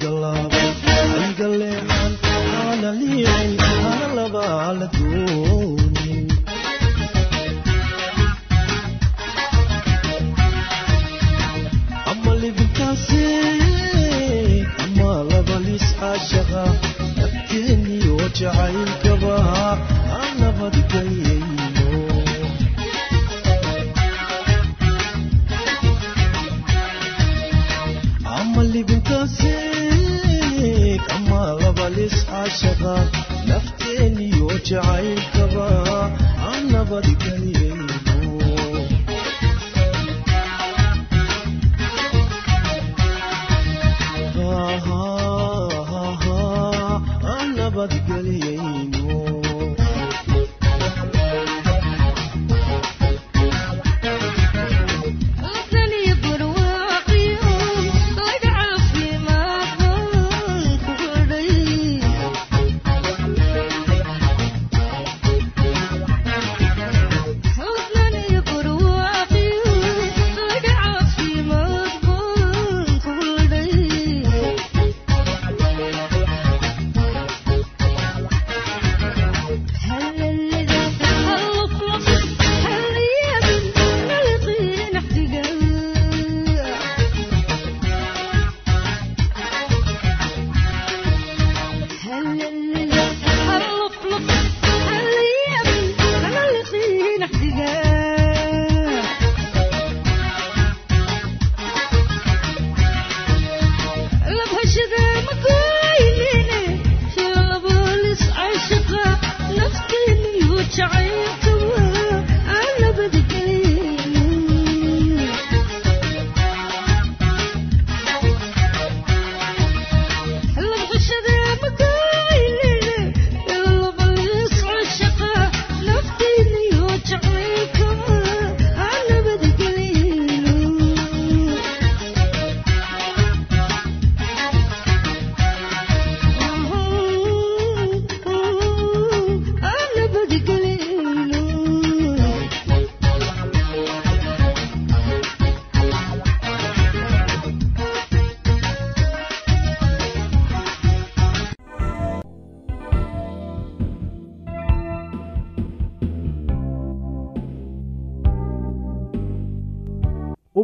galab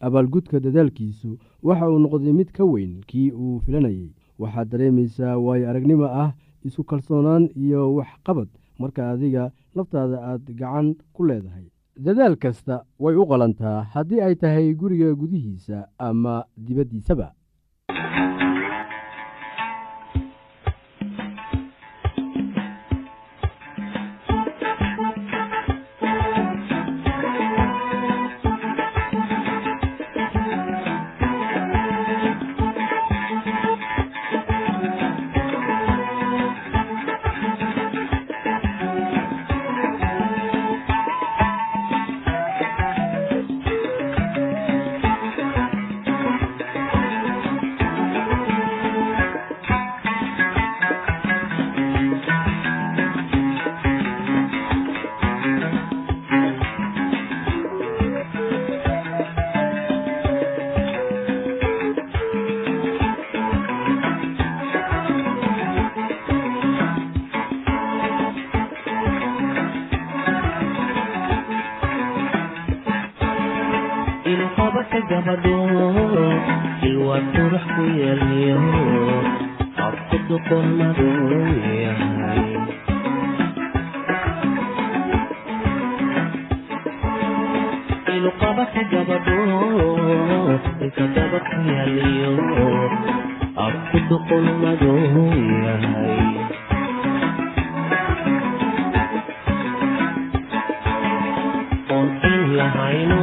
abaalgudka dadaalkiisu waxa uu noqday mid ka weyn kii uu filanayey waxaad dareemaysaa waayo aragnimo ah isku kalsoonaan iyo waxqabad marka adiga laftaada aad gacan ku leedahay. Dadaal kasta way u qalantaa haddii ay tahay guriga gudihiisa ama dibaddiisaba marka gabadhu ilwaa qurax ku yeelyo qabku duqon maduu yahay. Iluqabarka gabadhu ilka dabar ku yeelyo qabku duqon maduu yahay. On in lahayno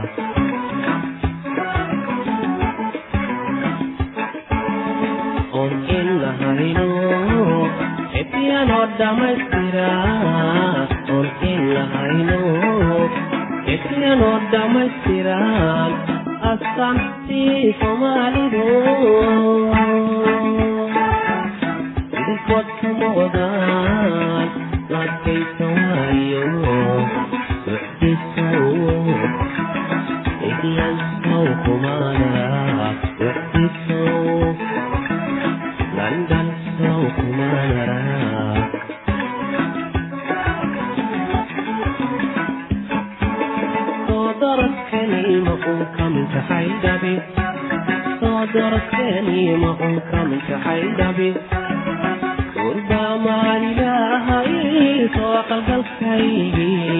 ebiyanoo dhammaystira oon in lahayno ebiyanoo dhammaystiraan astaantii soomaalidu idinkood ka muuqdaan xaydhabi soodoradkaniima uun kaminka xaydhabi gurbaa maalilaahay soo qalgalkaygii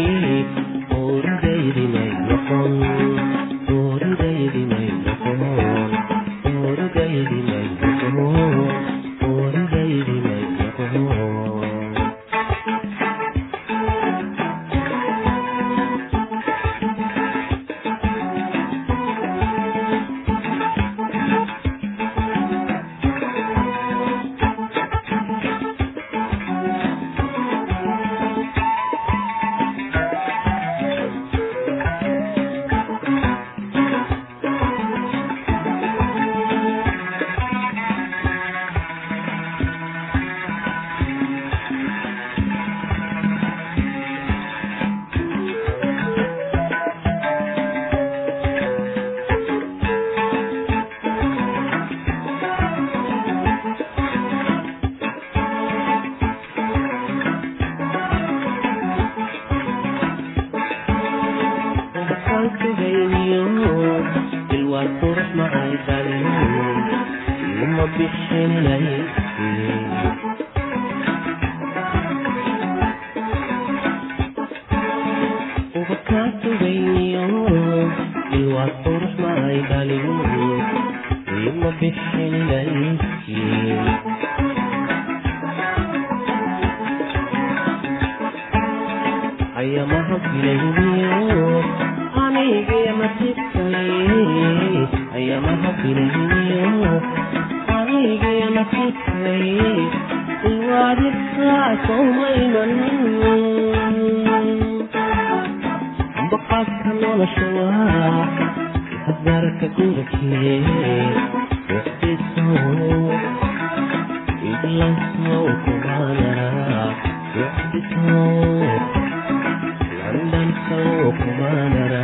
anigaya nasibkay ilwaadibkaa sowmayman baqaadka nolosha waa hadbarka gurikee wixdisow idlansow kumaanara wixdisow london sow kumaanara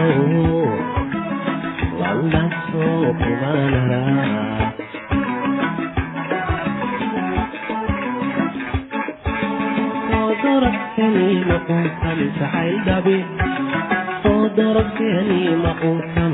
landasow kumaanara soodoradkani maquunkan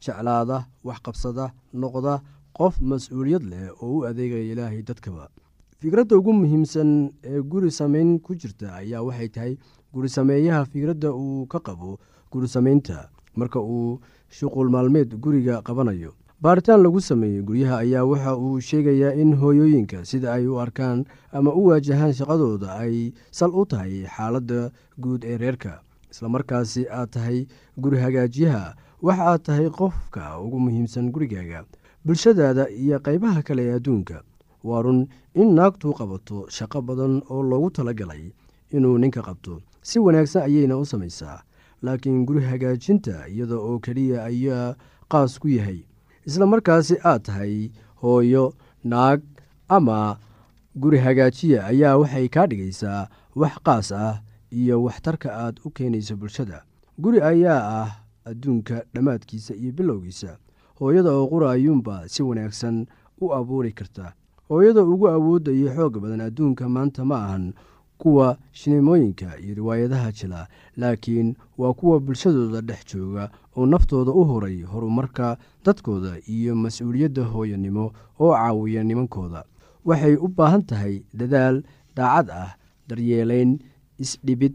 jeclaada waxqabsada noqda qof mas'uuliyad leh oo u adeegaya ilaahay dadkaba. Fikradda ugu muhiimsan ee guri samayn ku jirta ayaa waxay tahay guri sameeyaha fikradda uu ka qabo guri samaynta. Marka uu shuqul maalmeed guriga qabanayo baaritaan lagu sameeyey guryaha ayaa waxa uu sheegayaa in hooyooyinka sida ay u arkaan ama u waajahaan shaqadooda ay sal u tahay xaaladda guud ee reerka. Islamarkaasi aad tahay guri hagaajiyaha waxa aad tahay qofka ugu muhiimsan gurigaaga bulshadaada iyo qaybaha kale ee adduunka. Waa run in naagtu qabato shaqo badan oo loogu talagalay inuu ninka qabto. Si wanaagsan ayayna u samaysaa laakiin guri hagaajinta iyada oo keliya ayaa qaas ku yahay. Isla markaasi aad tahay hooyo naag ama guri hagaajiya ayaa waxay kaa dhigaysaa wax qaas ah iyo waxtarka aad u keenayso bulshada. Guri ayaa ah adduunka dhammaadkiisa iyo bilowgiisa. Hooyada oo qura ayuunba si wanaagsan u abuuri karta. Hooyada ugu awoodda iyo xoog badan adduunka maanta ma ahan kuwa shineemooyinka iyo riwaayadaha jila laakiin waa kuwa bulshadooda dhex jooga oo naftooda u horay horumarka dadkooda iyo mas'uuliyadda hooyanimo oo caawiya nimankooda. Waxay u baahan tahay dadaal daacad ah daryeelayn isdhibid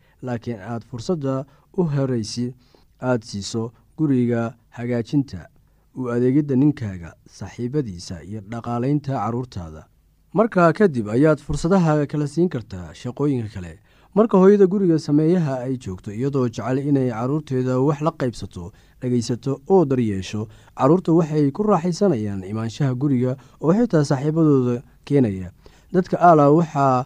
laakiin aad fursadda u horaysi aad siiso guriga hagaajinta u adeegidda ninkaaga saaxiibadiisa iyo dhaqaalaynta carruurtaada markaa kadib ayaad fursadaha kala siin kartaa shaqooyinka kale. Marka hooyada guriga sameeyaha ay joogto iyadoo jecel inay carruurteeda wax la qaybsato dhegaysato oo daryeesho carruurta waxay ku raaxaysanayaan imaanshaha guriga oo xitaa saaxiibadooda keenaya. Dadka aala waxaa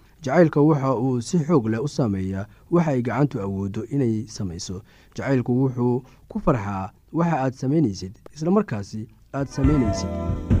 jacaylka waxa uu si xoog leh u saameeyaa waxa ay gacantu awooddo inay samayso. Jacaylku wuxuu ku farxaa waxa aad samaynaysid isla markaasi aad samaynaysid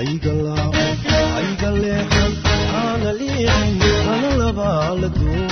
haygalaaw haygalee ana liixin ana labaala duun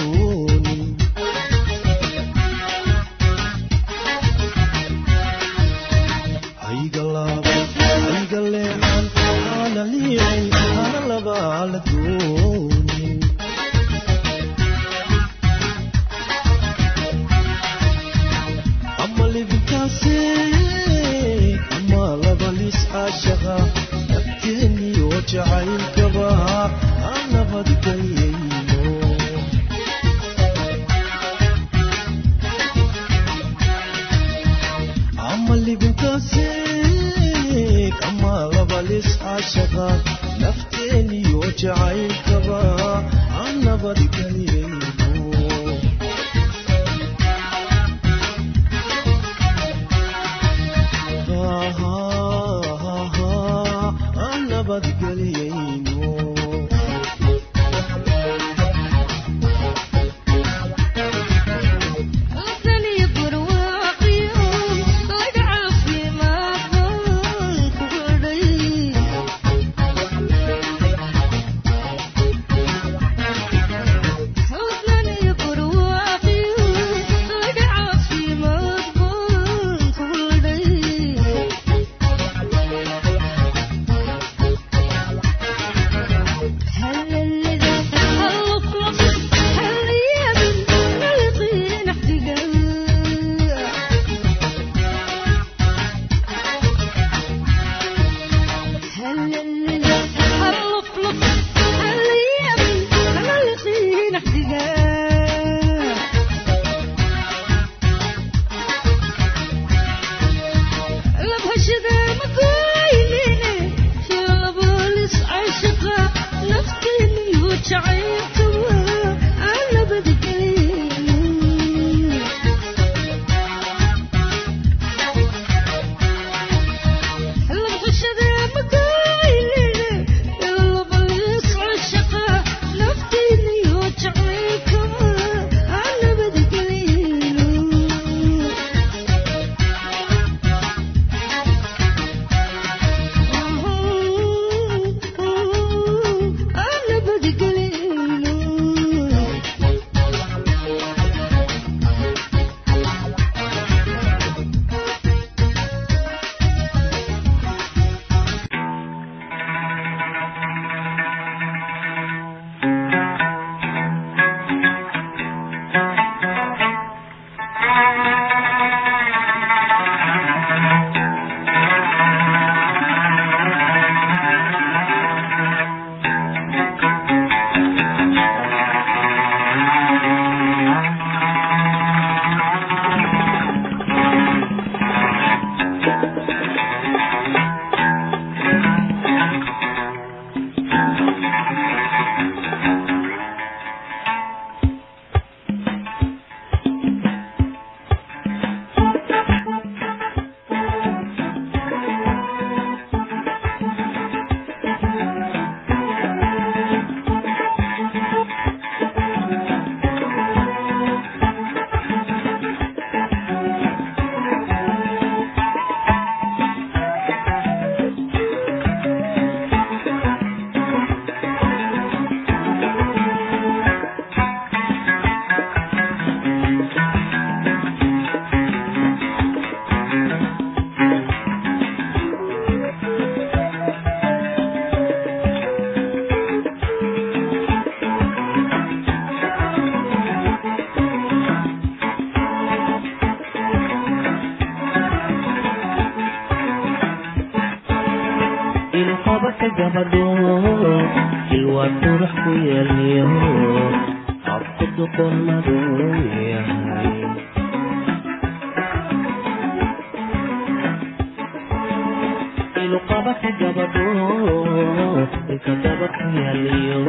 ilka gabad ku yeeliyo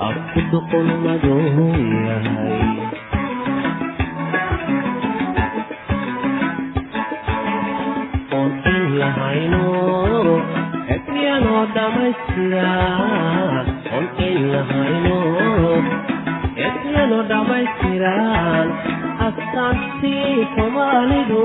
habku duqon maduu yahay oon in lahayno ekyanoo dhammaystiran oon in lahayno ekyanoo dhammaystiran astaantii soomaalidu